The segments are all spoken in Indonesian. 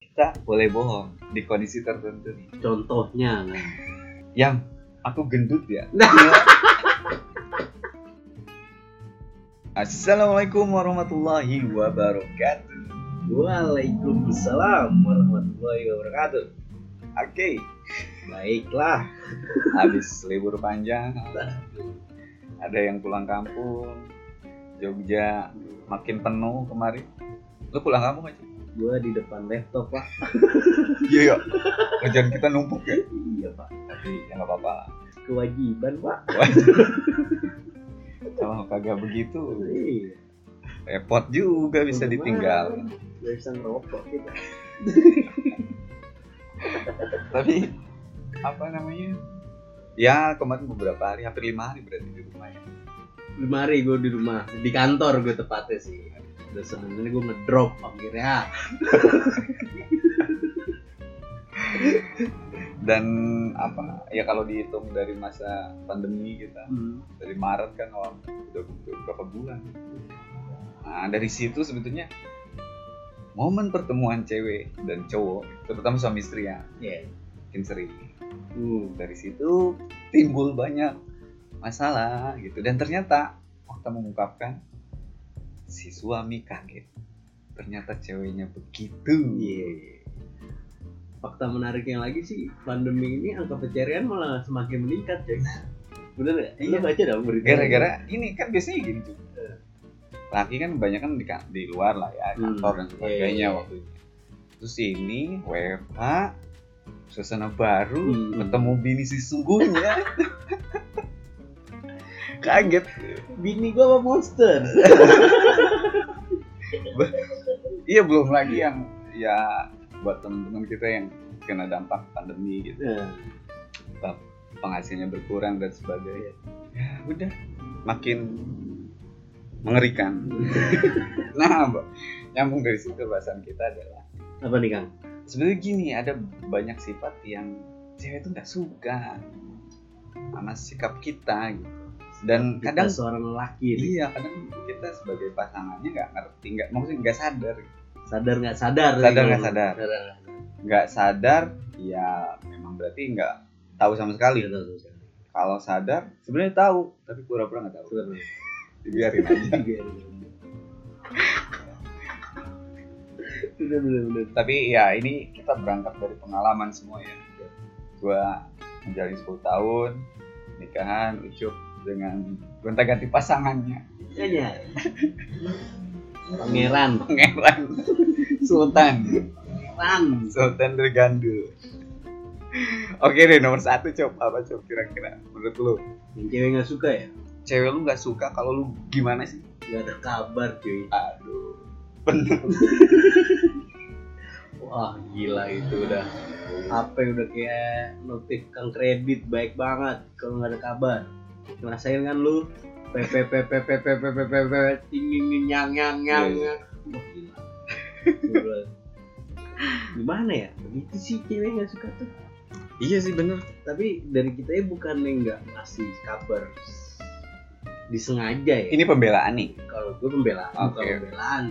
kita boleh bohong di kondisi tertentu nih. Contohnya kan. Yang aku gendut ya. Assalamualaikum warahmatullahi wabarakatuh. Waalaikumsalam warahmatullahi wabarakatuh. Oke, Baiklah. habis libur panjang, ada yang pulang kampung. Jogja makin penuh kemarin. Lu pulang kampung aja? Gua di depan laptop pak. Iya, iya. Kerjaan kita numpuk ya. Iya pak. Tapi ya nggak apa-apa. Kewajiban pak. Kalau kagak begitu, Iya. repot juga bisa Gimana? ditinggal. Gak bisa ngerokok kita. Tapi apa namanya? Ya kemarin beberapa hari, hampir lima hari berarti di rumah ya. Lima hari gue di rumah. Di kantor gue tepatnya sih. Udah seneng ini gue ngedrop akhirnya. Dan apa? Ya kalau dihitung dari masa pandemi kita Hmm. dari Maret kan awal udah, udah berapa bulan. Nah dari situ sebetulnya momen pertemuan cewek dan cowok, terutama suami istri ya, makin sering. Hmm. Dari situ timbul banyak masalah gitu dan ternyata waktu mengungkapkan si suami kaget. Ternyata ceweknya begitu. Iya. Fakta menariknya lagi sih pandemi ini angka pencarian malah semakin meningkat coy. Bener nggak? Iya. Lu baca dong berita. Gara-gara ini kan biasanya gini tuh. Laki kan banyak kan di, di luar lah ya, Hmm. kantor dan sebagainya Iya, iya. waktu itu. Terus ini WFH, suasana baru, Hmm. ketemu bini sesungguhnya. Kaget. Bini gua apa monster? Iya belum lagi yang ya buat teman-teman kita yang kena dampak pandemi gitu, Nah, penghasilannya berkurang dan sebagainya. Ya udah makin mengerikan. nah, Mbak, nyambung dari situ bahasan kita adalah apa nih Kang? sebenarnya gini ada banyak sifat yang cewek itu nggak suka sama sikap kita gitu. Dan Kita kadang seorang lelaki nih. iya kadang kita sebagai pasangannya nggak ngerti nggak maksudnya nggak sadar nggak sadar nggak sadar. sadar nggak sadar. nggak sadar. Ya memang berarti nggak tahu sama sekali. Tahu sama sekali. kalau sadar sebenarnya tahu tapi pura-pura nggak tahu. Dibiarin aja. Bener bener bener. Tapi ya ini kita berangkat dari pengalaman semua ya. Gua menjalani 10 tahun nikahan ucup dengan gonta-ganti pasangannya. Kayaknya pangeran. Pangeran. Sultan. Pangeran. Sultan dari gandul oke deh nomor satu cop. Apa cop kira-kira? Menurut lu? Yang cewek nggak suka ya? Cewek lu nggak suka? Kalau lu gimana sih? Nggak ada kabar cuy. Aduh. Bener. Wah gila itu udah. HP udah kayak notif kang kredit baik banget. Kalau nggak ada kabar. Ngerasain kan lu Iya, Gila. gimana ya sih cewek suka tuh iya sih bener tapi dari kita ya bukan yang kabar disengaja ya ini pembelaan nih kalau gue pembelaan bukan pembelaan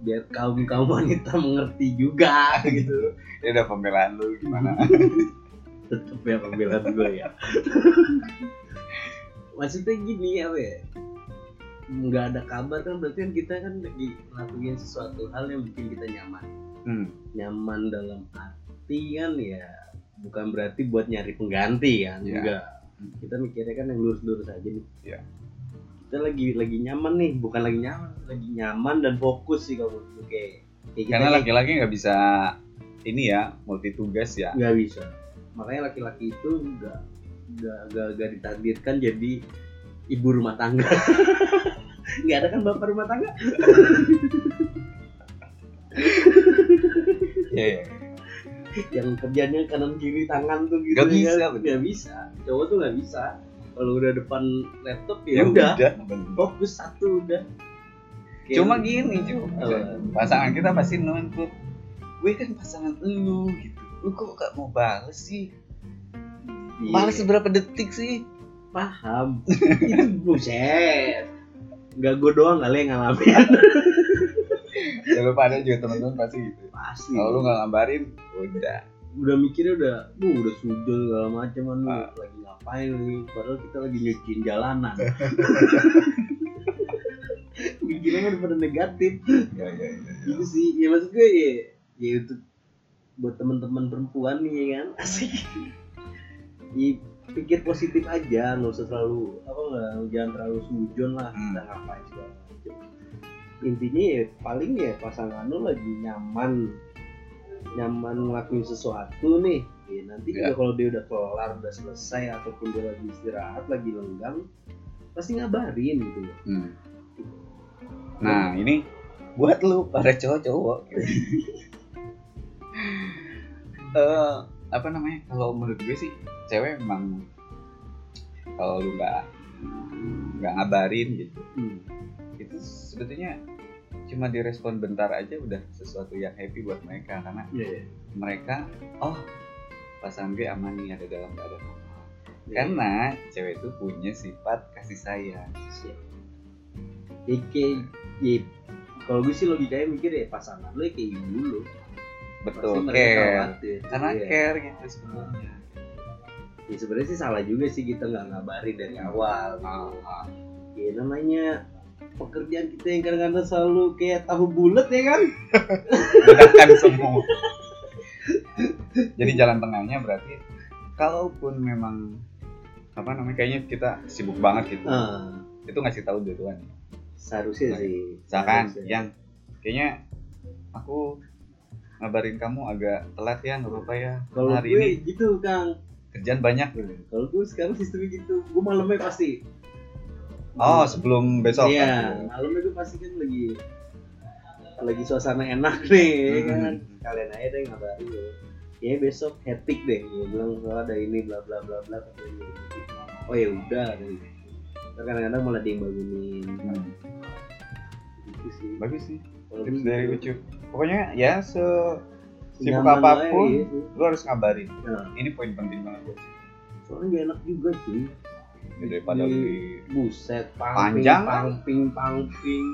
biar kaum kaum wanita mengerti juga gitu ya udah pembelaan lu gimana tetep ya pembelaan gue ya maksudnya gini apa ya nggak ada kabar kan berarti kan kita kan lagi ngelakuin sesuatu hal yang bikin kita nyaman hmm. nyaman dalam arti kan ya bukan berarti buat nyari pengganti kan Iya. enggak kita mikirnya kan yang lurus-lurus aja nih Iya. kita lagi lagi nyaman nih bukan lagi nyaman lagi nyaman dan fokus sih kalau kayak kita karena laki-laki nggak bisa ini ya multi tugas ya nggak bisa makanya laki-laki itu nggak nggak nggak nggak ditakdirkan jadi ibu rumah tangga. Nggak ada kan bapak rumah tangga? Iya, iya. yang kerjanya kanan kiri tangan tuh gitu Nggak ya bisa, kan? bener. nggak bisa. Cowok tuh nggak bisa. Kalau udah depan laptop ya ya udah. bener. fokus satu udah. Kayak- cuma gini cuma pasangan kita pasti nuntut gue kan pasangan lu gitu. Lu kok gak mau bales sih Iya, bales seberapa detik sih? Paham. Itu buset. Nggak gue doang kali yang ngalamin. Ya lu pada juga teman-teman pasti gitu. Pasti. Kalau lu nggak ngabarin udah. Udah mikirnya udah bu udah sujud segala macam kan lu Ah. lagi ngapain nih padahal kita lagi nyuciin jalanan. Mikirnya kan pada negatif. Ya ya ya, ya. gitu sih. Ya maksud gue ya ya untuk buat teman-teman perempuan nih ya kan? asik ya, pikir positif aja nggak usah terlalu apa nggak jangan terlalu sujon lah Hmm. kita ngapain segala macam intinya ya paling ya pasangan lo lagi nyaman nyaman ngelakuin sesuatu nih ya nanti juga Ya. kalau dia udah kelar udah selesai ataupun dia lagi istirahat lagi lenggang pasti ngabarin gitu loh Hmm. nah ini buat lu para cowok-cowok eh apa namanya kalau menurut gue sih cewek memang kalau lu nggak nggak ngabarin gitu hmm. itu sebetulnya cuma direspon bentar aja udah sesuatu yang happy buat mereka karena Iya, iya. mereka oh pasangan gue aman nih ada dalam keadaan aman Iya. karena cewek itu punya sifat kasih sayang. Ya kayak ya, kalau gue sih logikanya mikir ya pasangan lo ya kayak ibu lo. betul mereka care karena Iya. care gitu sebenarnya Ya sebenarnya sih salah juga sih kita nggak ngabarin dari awal. Ah, ah. Ya namanya pekerjaan kita yang kadang-kadang selalu kayak tahu bulat ya kan? Bedakan semua jadi jalan tengahnya berarti kalaupun memang apa namanya kayaknya kita sibuk banget gitu Ah, itu ngasih tahu duluan seharusnya Nah, sih. misalkan Seharusnya. yang kayaknya aku ngabarin kamu agak telat ya nggak apa-apa ya kalau hari gue ini gitu Kang. Kerjaan banyak Kalau gue sekarang sistemnya gitu, gue malamnya pasti. oh sebelum besok Iya, kan? malamnya gue pasti kan lagi lagi suasana enak nih, ya kan. Hmm. Kalian aja deh ngabarin gue. Ya besok hectic deh, gue bilang kalau ada ini bla bla bla bla. Oh ya udah, kadang-kadang malah dia bangunin. Hmm, Gitu sih. bagus sih tips gitu, dari Ucup pokoknya ya se sibuk apa pun iya. lu harus ngabarin. Nah, ini poin penting banget sih. Soalnya gak enak juga cuy. Ya, daripada Di- di buset pangping Panjang pangping pangping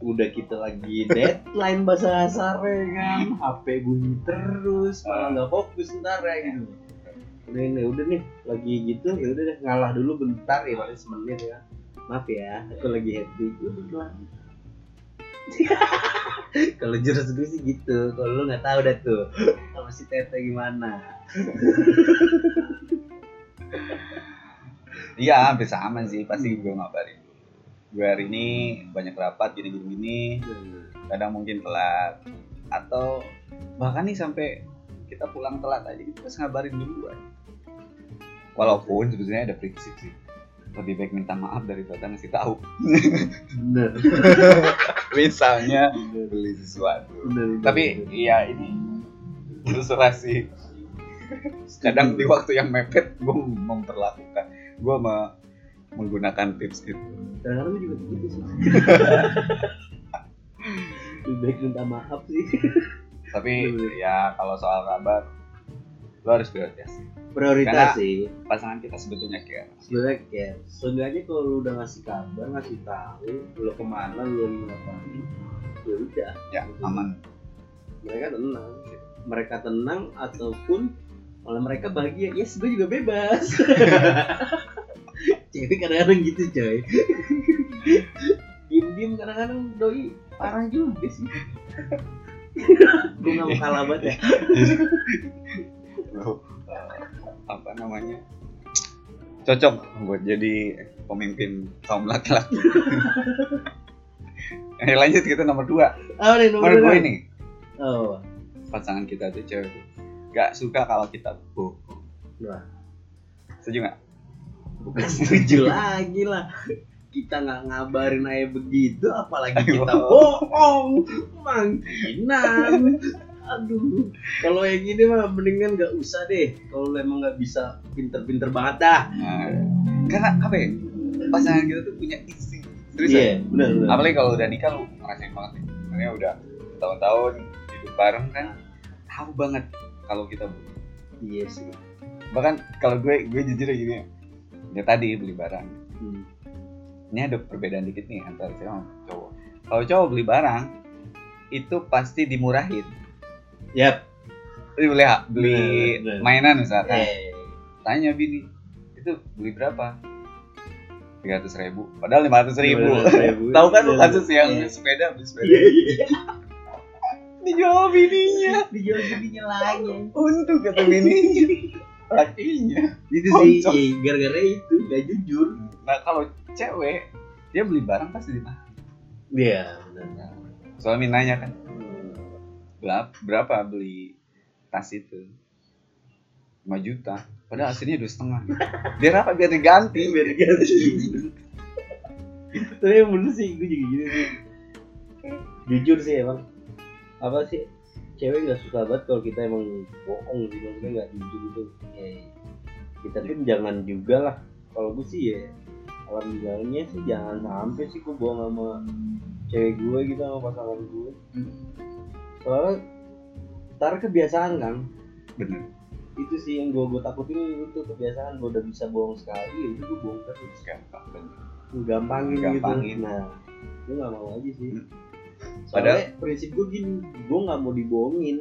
udah kita lagi deadline bahasa kasarnya kan? HP bunyi terus malah nggak fokus ntar ya gitu. Udah ini udah nih lagi gitu ya udah deh ngalah dulu bentar ya paling semenit ya. Maaf ya aku lagi happy. Udah. kalau jurus gue sih gitu. Kalau lu nggak tahu dah tuh. Sama si tete gimana? Iya hampir sama sih. Pasti gue ngabarin. Gue hari ini banyak rapat gini gini gini kadang mungkin telat. Atau bahkan nih sampai kita pulang telat aja kita harus ngabarin dulu aja walaupun sebetulnya ada prinsip sih lebih baik minta maaf daripada ngasih tahu. Bener. Misalnya beli sesuatu. Bener tapi iya ini terserah sih kadang di waktu yang mepet gue memperlakukan gue me- menggunakan tips itu. Kadang-kadang gue juga gitu sih. Lebih baik minta maaf sih. Tapi Bener. ya kalau soal kabar lo harus prioritas prioritas Karena- sih. pasangan kita sebetulnya care sebenarnya kayak seenggaknya kalau lu udah ngasih kabar ngasih tahu lu ke mana lu lagi ngapain ya udah. Ya aman. mereka tenang. Mereka tenang ataupun malah mereka bahagia. Yes gue juga bebas. Cewek kadang-kadang gitu coy. Diem-diem kadang-kadang doi parah juga sih. Gue gak mau kalah banget. Ya namanya. Cocok buat jadi pemimpin kaum laki-laki. Eh lanjut kita nomor dua. Oh, nih, nomor dua. ini. Oh. Pasangan kita tuh cewek gak suka kalau kita bohong. Wah. setuju gak? bukan setuju lagi lah. Kita nggak ngabarin aja begitu apalagi Ayo. kita bohong. Mangkinan aduh. Kalau yang gini mah mendingan nggak usah deh. Kalau emang nggak bisa pinter-pinter banget dah. Nah, karena apa ya? Pasangan kita tuh punya insting. Iya ya? benar benar. Apalagi kalau udah nikah lu ngerasain banget nih. Sebenarnya udah tahun-tahun hidup bareng kan tahu banget kalau kita iya sih. Bahkan kalau gue gue jujur ya gini ya. Tadi beli barang. Hmm. ini ada perbedaan dikit nih antara cewek sama cowok. Kalau cowok beli barang itu pasti dimurahin Yap. Beli beli, beli mainan misalkan Eh, tanya bini itu beli berapa tiga ratus ribu padahal lima ratus ribu 500.000. tahu kan lu Iya. kasus yang Iya. sepeda beli sepeda Iya, iya. dijual bininya Dijual bininya lagi. untuk kata bininya lakinya Itu sih iya, gara-gara itu gak jujur. nah kalau cewek dia beli barang pasti ditahan Iya, benar. soalnya nanya kan berapa, berapa beli tas itu 5 juta padahal aslinya dua setengah biar apa biar diganti Biar diganti. Tapi yang bener sih, gue juga gitu sih. Jujur sih emang. Apa sih? Cewek nggak suka banget kalau kita emang bohong sih, maksudnya nggak jujur gitu. Eh, kita pun jangan juga lah. Kalau gue sih ya, alhamdulillahnya sih jangan sampai sih gue bohong sama cewek gue gitu sama pasangan gue. Soalnya ntar kebiasaan kan. bener. Itu sih yang gue gue takutin itu kebiasaan. Gue udah bisa bohong sekali, ya udah gue bohong terus. gampang bener. Gampangin, Gampangin. gitu nah gue nggak mau aja sih. Hmm. Soalnya prinsip gue gini gue nggak mau dibohongin.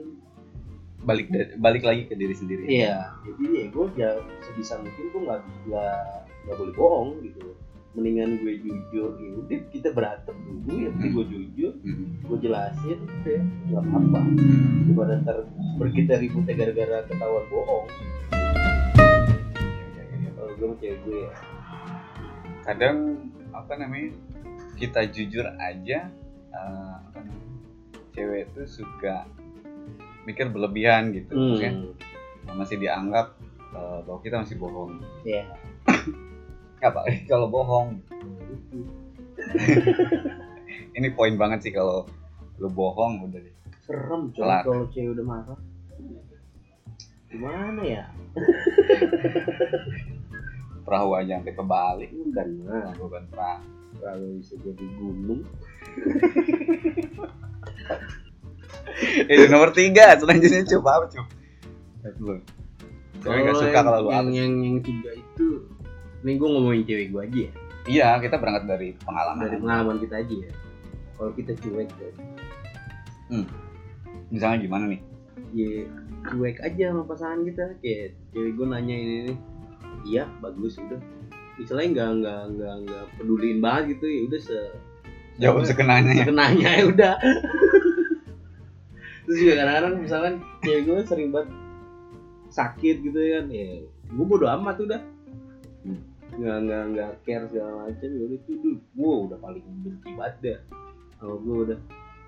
Balik da- balik lagi ke diri sendiri. Iya. Jadi ya gue ya sebisa mungkin gue nggak nggak boleh bohong gitu mendingan gue jujur ya udah kita berantem dulu ya Hmm. gue jujur Mhm. gue jelasin udah nggak apa-apa daripada ntar berkita ributnya gara-gara ketahuan bohong iya, iya. kalau gue cewek gue ya kadang apa namanya kita jujur aja eh, apa namanya cewek itu suka mikir berlebihan gitu hmm. masih dianggap eh, bahwa kita masih bohong ya apa kalau bohong. Ini poin banget sih kalau lu bohong udah deh. Serem coy kalau cewek udah marah. Gimana ya? Perahu aja sampai kebalik. Nah bukan perahu. Kalau bisa jadi gunung. Itu nomor tiga selanjutnya. Coba apa coba? Cewek nggak Kalau suka kalau lu yang, yang yang tiga itu ini gue ngomongin cewek gue aja ya? Iya kita berangkat dari pengalaman. Dari pengalaman kita aja ya. Kalau kita cuek tuh. Misalnya gimana nih? Ya cuek aja sama pasangan kita. Kayak cewek gue nanya ini nih. Iya bagus udah. Misalnya nggak nggak nggak nggak peduliin banget gitu ya udah se jawab sekenanya. Ya kenanya ya udah. Terus juga kadang-kadang misalkan cewek gue sering banget sakit gitu ya kan. Ya gue bodo amat udah. Hmm. Nggak nggak nggak care segala macam ya udah itu gue udah paling benci banget dah. Kalau gue udah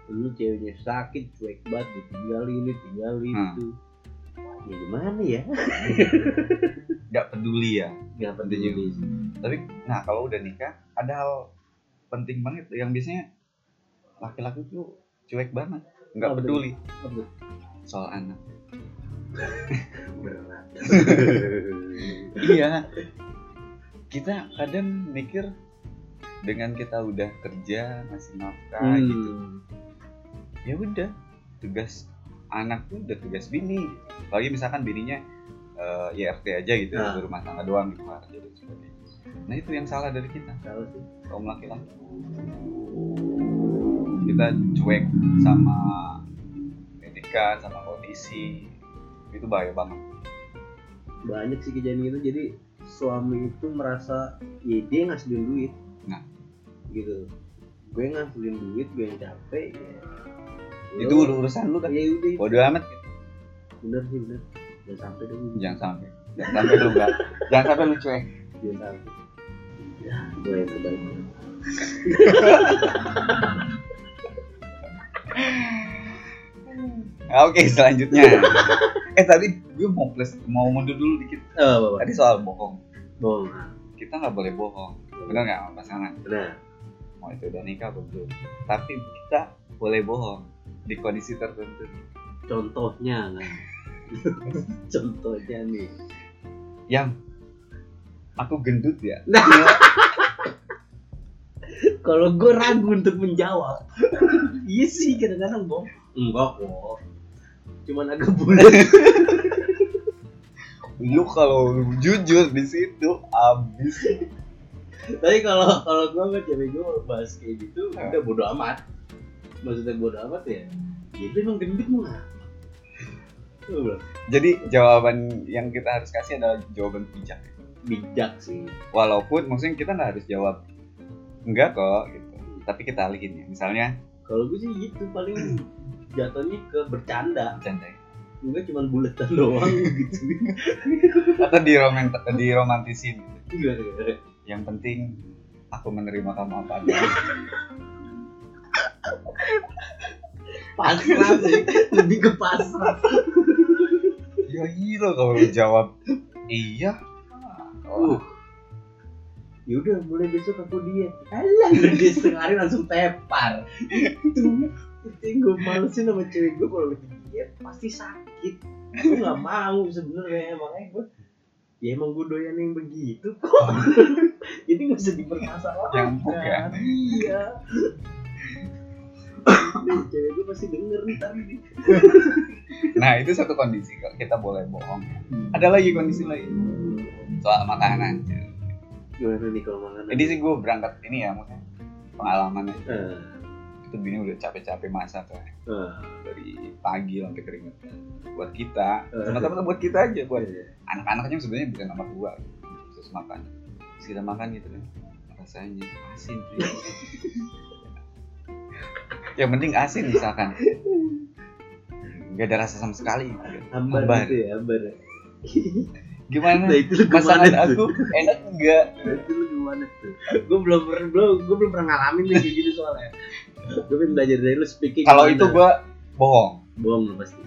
ini ceweknya sakit cuek banget ditinggalin ditinggalin Hmm. itu. Ya gimana ya? Nggak peduli ya? Nggak peduli. sih. tapi nah kalau udah nikah ada hal penting banget yang biasanya laki-laki tuh cuek banget. Nggak tuh? peduli. Aduh, soal anak. Berat. Iya kita kadang mikir dengan kita udah kerja ngasih nafkah gitu Hmm. ya udah tugas anak tuh udah tugas bini apalagi misalkan bininya eh, IRT aja gitu Nah. di rumah tangga doang gitu kerja dan sebagainya nah itu yang salah dari kita Salah sih. kaum laki-laki kita cuek sama pendidikan sama kondisi itu bahaya banget banyak sih kejadian gitu jadi suami itu merasa ya dia ngasilin duit. Nah. gitu. Gue ngasilin duit gue yang capek ya. Itu udah. urusan lu kan? Ya udah. Bodo amat bener sih bener. Jangan sampai dong jangan sampai. Jangan sampai lu enggak jangan sampai lu cuek. Jangan sampai. Ya gue yang terbaik. Oke selanjutnya. Eh tadi gue mau plus mau mundur dulu dikit. Oh bapak tadi soal bohong bohong kita nggak boleh bohong. Benar nggak sama pasangan? Benar. Mau itu udah nikah atau belum? Tapi kita boleh bohong di kondisi tertentu. Contohnya kan contohnya nih. Yang aku gendut ya? Kalau gue ragu untuk menjawab. Iya sih kadang-kadang bohong enggak kok cuman agak bulat lu kalau jujur di situ abis tapi kalau kalau gue sama cewek gue bahas kayak gitu Ah. udah bodo amat maksudnya bodo amat ya ya itu emang gendut mau bilang, Jadi jawaban yang kita harus kasih adalah jawaban bijak. bijak sih Walaupun maksudnya kita nggak harus jawab enggak kok gitu. Tapi kita alihin ya. Misalnya kalau gue sih gitu paling jatuhnya ke bercanda bercanda ya. Enggak cuma buletan doang gitu atau di diromantisin gitu. Gimana? Yang penting aku menerima kamu apa adanya. pasrah sih lebih ke pasrah ya gila kalau lu jawab iya. uh ya udah mulai besok aku diet alah udah dia setengah hari langsung tepar itu itu yang gue malesin sama cewek gue kalau lagi diet pasti sakit. Gue nggak mau sebenarnya makanya gue ya emang gue doyan yang begitu kok. Jadi nggak usah dipermasalahkan. Ya? iya. Nih, cewek gue pasti denger nih Nah itu satu kondisi kalau kita boleh bohong. Ada lagi kondisi lain? Soal makanan. gimana nih kalau makanan? Jadi sih gue berangkat ini ya maksudnya pengalaman aja. Itu bini udah capek-capek masak kan. eh, dari pagi sampai keringetan. Buat kita, Eh. semata-mata buat kita aja, buat eh. anak-anaknya sebenarnya bisa nomor dua terus makan terus kita makan gitu kan rasanya asin yang penting asin misalkan nggak ada rasa sama sekali Ambar, Ambar. gitu ya, ambar. gimana Nah itu tuh? aku enak enggak Nah, itu lu gimana tuh? Gue belum pernah belum gue belum pernah ngalamin nih kayak gitu soalnya. Gue pengen belajar dari lu speaking. kalau itu gua bohong bohong lu pasti.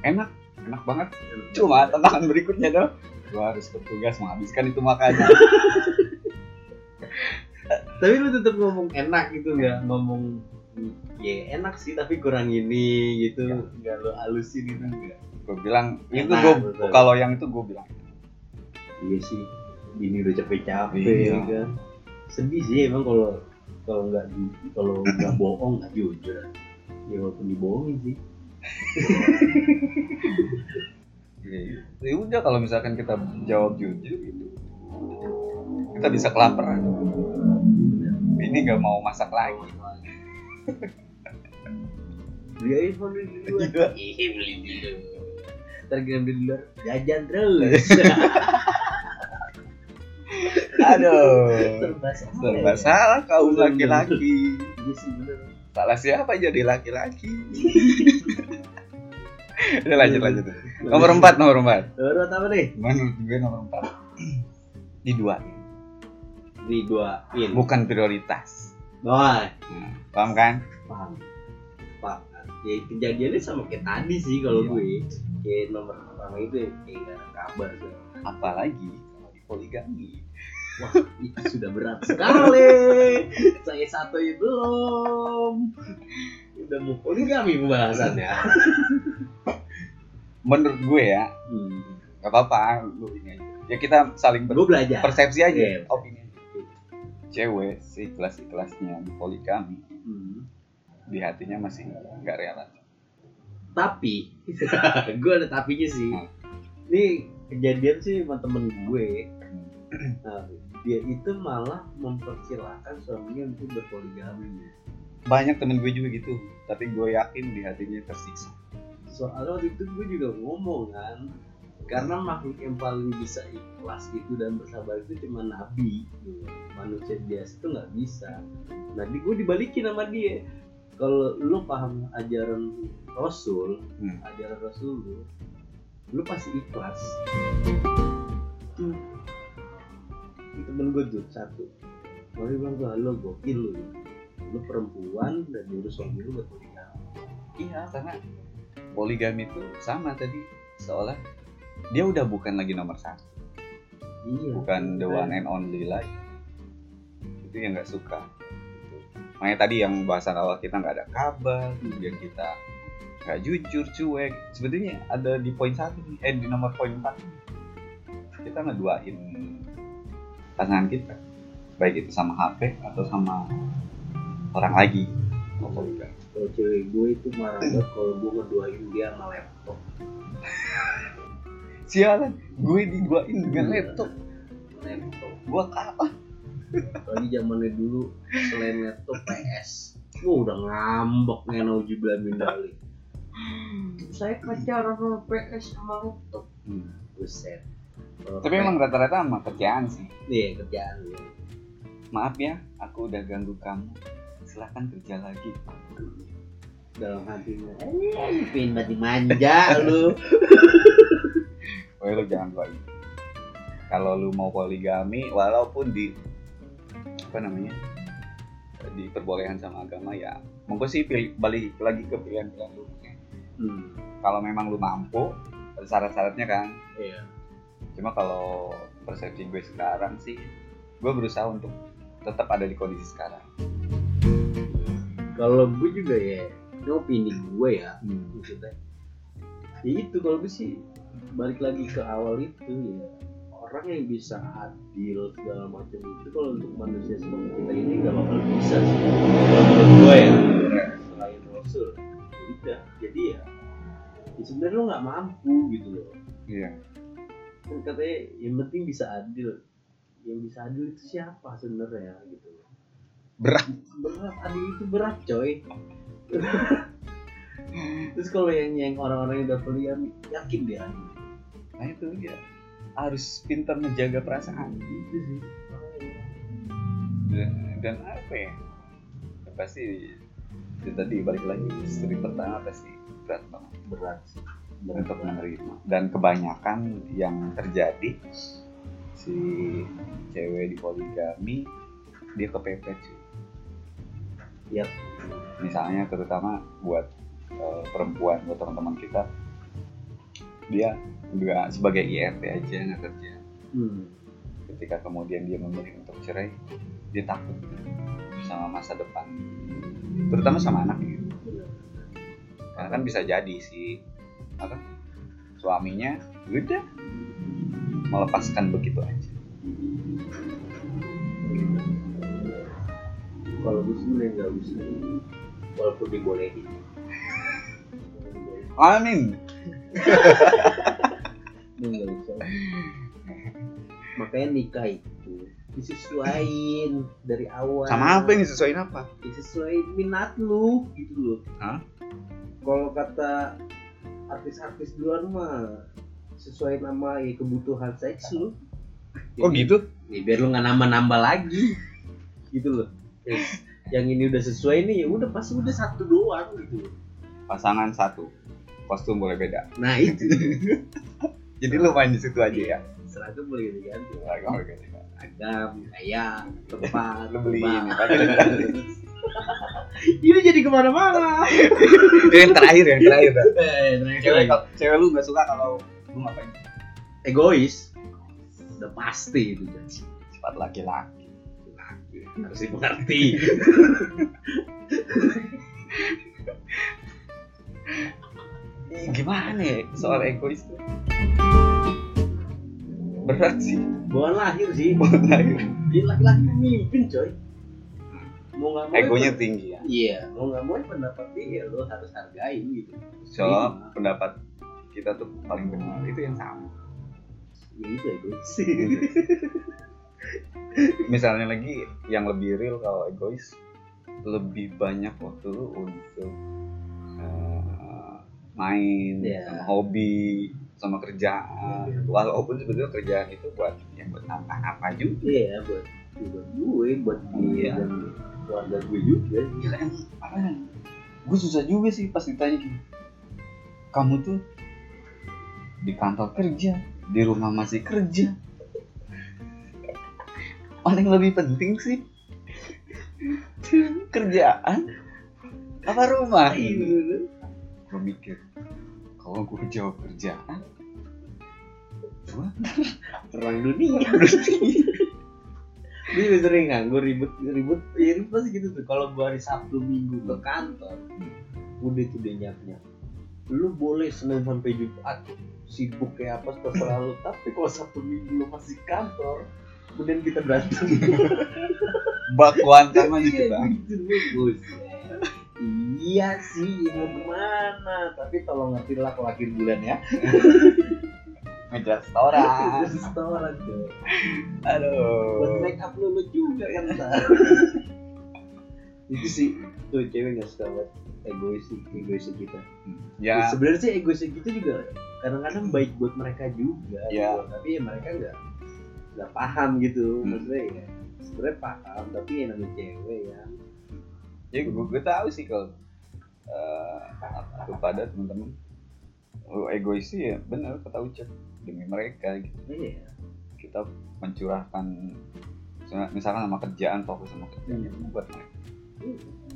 enak enak banget cuma tantangan berikutnya dong gua harus bertugas menghabiskan itu makanan Tapi lu tetap ngomong enak gitu nggak ngomong ya enak sih tapi kurang ini gitu nggak lu halusin gitu enggak. gue bilang itu Enak, gua betul. kalau yang itu gue bilang Iya sih. Ini udah capek-capek Iya. ya kan. Sedih sih emang kalau kalau nggak di- kalau nggak bohong nggak jujur. Ya walaupun dibohongin sih. ya udah kalau misalkan kita jawab jujur gitu kita bisa kelaparan ini nggak mau masak lagi Beli iPhone di luar. Iya. Beli beli di luar jajan terus. aduh. Serba salah. serba salah kaum laki-laki. Iya salah siapa jadi laki-laki? Udah lanjut lanjut. Nomor empat nomor empat. Nomor apa nih? menurut gue nomor empat. Diduain. Diduain. bukan prioritas. Wah, nah, paham kan? Paham. Pak, ya kejadiannya sama kayak tadi sih kalau Iya. gue. Kayak nomor pertama itu ya, kayak gak ada kabar apalagi kalau di poligami Wah, itu sudah berat sekali. Saya satu belum. Udah mau poligami pembahasannya. menurut gue ya Hmm. nggak apa-apa lu ini aja ya kita saling ber- belajar. persepsi aja Iya. opini cewek seikhlas ikhlasnya di poligami Hmm. di hatinya masih nggak rela Tapi, gue ada tapinya sih. Hmm. Ini kejadian sih sama temen gue. Nah, dia itu malah mempersilahkan suaminya untuk berpoligami. banyak temen gue juga gitu tapi gue yakin di hatinya tersiksa Soalnya waktu itu gue juga ngomong kan, karena makhluk yang paling bisa ikhlas itu dan bersabar itu cuma nabi, gitu. manusia biasa itu nggak bisa. Nah, di gue dibalikin sama dia. Kalau lu paham ajaran Rasul, Hmm. ajaran Rasul lu, lu pasti ikhlas. Temen gue tuh satu. Mau dia bilang tuh, lo gokil lu. Lu perempuan dan diurus suami lu buat poligami. iya karena poligami itu sama tadi seolah dia udah bukan lagi nomor satu Iya. bukan the one and only lagi itu yang nggak suka makanya tadi yang bahasan awal kita nggak ada kabar kemudian kita nggak jujur cuek sebetulnya ada di poin satu eh di nomor poin empat kita ngeduain pasangan kita baik itu sama HP atau sama orang lagi mau poligami Kalau cewek gue itu marah banget kalau gue ngeduain dia sama laptop. sialan gue diduain dengan laptop Laptop. gua kalah Lagi zamannya dulu selain laptop PS. Wah udah ngambek nih naujubillah min dalik. Saya pacaran sama PS sama laptop. Hmm. Buset. Tapi emang rata-rata sama kerjaan sih. Iya kerjaan ya. Maaf ya, aku udah ganggu kamu. Silahkan kerja lagi. Dalam hatinya. Eh, pengen banget dimanja lu. Woi lu jangan gitu. Kalau lu mau poligami, walaupun di apa namanya diperbolehkan sama agama ya, monggo sih pilih, balik lagi ke pilihan-pilihan lu. Hmm. Kalau memang lu mampu, ada syarat-syaratnya kan. Iya. Cuma kalau persepsi gue sekarang sih, gue berusaha untuk tetap ada di kondisi sekarang. Kalau gue juga ya, ini opini gue ya. maksudnya ya itu kalau gue sih balik lagi ke awal itu ya orang yang bisa adil segala macam itu kalau untuk manusia seperti kita ini gak bakal bisa sih kalau menurut gue ya selain Rasul ya udah jadi ya, ya sebenarnya lo nggak mampu gitu loh Iya. Kan katanya yang penting bisa adil. Yang bisa adil itu siapa sebenarnya gitu. Berat. berat adil itu berat coy. Terus kalau yang yang orang-orang yang udah poligami yakin dia adil. Nah itu ya harus pintar menjaga perasaan. itu sih. Dan, dan apa ya Ya? Pasti itu tadi balik lagi istri pertama pasti berat banget. Berat sih untuk menerima dan kebanyakan yang terjadi si cewek di poligami dia kepepet sih Yap. misalnya terutama buat eh, perempuan buat teman-teman kita dia juga sebagai IRT aja nggak kerja hmm. ketika kemudian dia memilih untuk cerai dia takut sama masa depan terutama sama anaknya karena kan bisa jadi si apa? Suaminya udah melepaskan begitu aja. Kalau gue sebenarnya nggak bisa walaupun dibolehin. Amin. Nggak bisa makanya nikah itu disesuaiin dari awal. Sama apa yang disesuaiin apa? Disesuaiin minat lu gitu loh. Kalau kata artis-artis duluan mah sesuai nama ya kebutuhan seks lu. Kok gitu? ya, biar lu nggak nambah-nambah lagi. Gitu loh. Yang ini udah sesuai nih ya udah pasti udah satu doang gitu pasangan satu. Kostum boleh beda. Nah itu. Jadi lu main di situ aja ya? Seragam boleh ganti Lagi boleh beda. agam gaya tempat lu beli ini ini jadi ke mana-mana. Yang terakhir yang terakhir. Eh, terakhir cewek cewek lu nggak suka kalau lu ngapain? Egois. Udah pasti itu jadi sifat laki-laki. Harus dimengerti. Gimana ya soal egois tuh? Berat sih. Bawaan lahir sih. Buat lahir. Dia laki-laki pemimpin coy mau nggak mau egonya tinggi ya. Iya mau nggak mau pendapat dia lo harus hargain gitu. So pendapat kita tuh paling benar. Itu yang sama. Ya itu egois misalnya lagi yang lebih real kalau egois lebih banyak waktu lu untuk eh, main Iya. sama hobi sama kerjaan. Walaupun sebetulnya kerjaan itu buat yang buat apa-apa juga. Iya buat buat gue buat dia. Iya. Keluarga gue juga. Gila ya gue susah juga sih pas ditanya gini. Kamu tuh di kantor kerja di rumah masih kerja. Paling lebih penting sih kerjaan apa rumah? Iya. gue mikir kalau gue jawab kerjaan gue perang dunia juga sering nganggur ribut ribut ya ribut pasti gitu tuh. Kalau gue hari Sabtu Minggu ke kantor udah tuh dia nyiap lu boleh Senin sampai Jumat sibuk kayak apa terserah lu. Tapi kalau Sabtu Minggu lu masih kantor kemudian kita berantem. Bakuan sama gitu Iya, bang? gitu iya sih mau gimana? Tapi tolong ngerti lah kalau akhir bulan ya ngejar restoran. Restoran tuh buat aduh make up lu lu juga kan itu sih tuh cewek nggak suka banget egois sih egois kita. Ya. Sebenarnya sih egois gitu juga kadang-kadang baik buat mereka juga Ya. gitu. tapi ya mereka nggak nggak paham gitu. Hmm. maksudnya ya sebenarnya paham tapi yang namanya cewek ya. Ya gue, gue tahu sih kalau eh, kepada teman-teman lu egois sih ya benar kata ucap demi mereka gitu. Iya. Kita mencurahkan misalkan sama kerjaan fokus sama kerjaan itu buat mereka.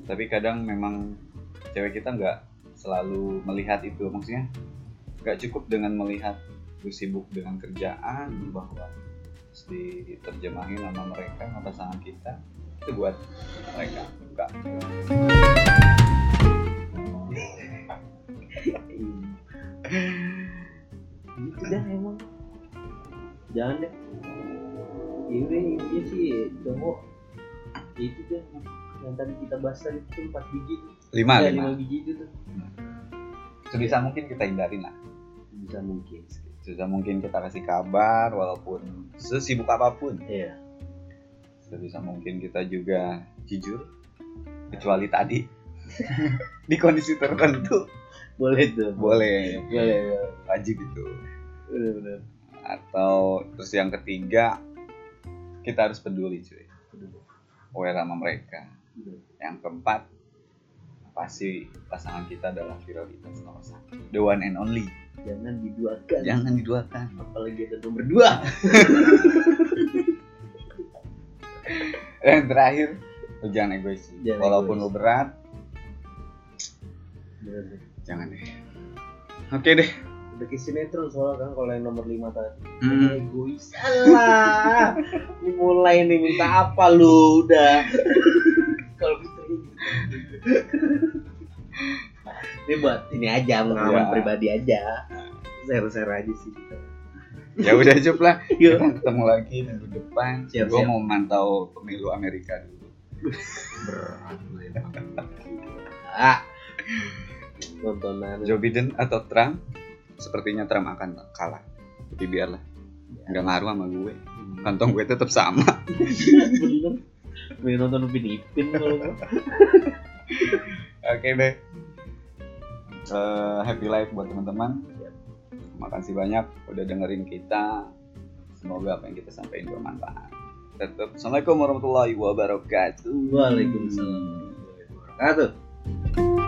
Tapi kadang memang cewek kita nggak selalu melihat itu. Maksudnya nggak cukup dengan melihat lu sibuk dengan kerjaan bahwa harus diterjemahin sama mereka sama pasangan kita. Itu buat mereka. Enggak gitu dah emang. Jangan deh. Ya udah intinya sih cowok. Itu deh yang tadi kita bahas tadi itu empat biji tuh. Lima Ya, lima. lima biji itu tuh. Sebisa mungkin kita hindarin lah. Bisa mungkin. Sebisa mungkin kita kasih kabar walaupun sesibuk apa pun. Iya. Sebisa mungkin kita juga jujur kecuali tadi. Di kondisi tertentu. Boleh tuh. Boleh. Boleh boleh. Wajib itu bener. Atau terus yang ketiga kita harus peduli cuy. Aware sama mereka. Yang keempat pasti pasangan kita adalah prioritas nomor satu. The one and only. Jangan diduakan. Jangan diduakan. Apalagi ada nomor dua yang terakhir lu jangan egois. Jangan walaupun egois. lu berat jangan deh. Oke deh ke sinetron soalnya kan kalau yang nomor lima tadi Hmm. egois alah ini mulai nih minta apa lu udah kalau bisa gitu. ini buat ini aja pengalaman Ya. pribadi aja share share aja sih kita ya udah cup lah Yuk. kita ketemu lagi minggu depan Siap, gue siap. mau mantau pemilu Amerika dulu berat emang. ah tontonan Joe Biden atau Trump sepertinya Trump akan kalah. Tapi biarlah. Nggak ngaruh sama gue. Kantong gue tetap sama. Bener. Main nonton Upin Ipin kalau oke deh. Eh, happy life buat teman-teman. Terima kasih banyak udah dengerin kita. Semoga apa yang kita sampaikan bermanfaat. Tetap assalamualaikum warahmatullahi wabarakatuh. Waalaikumsalam warahmatullahi wabarakatuh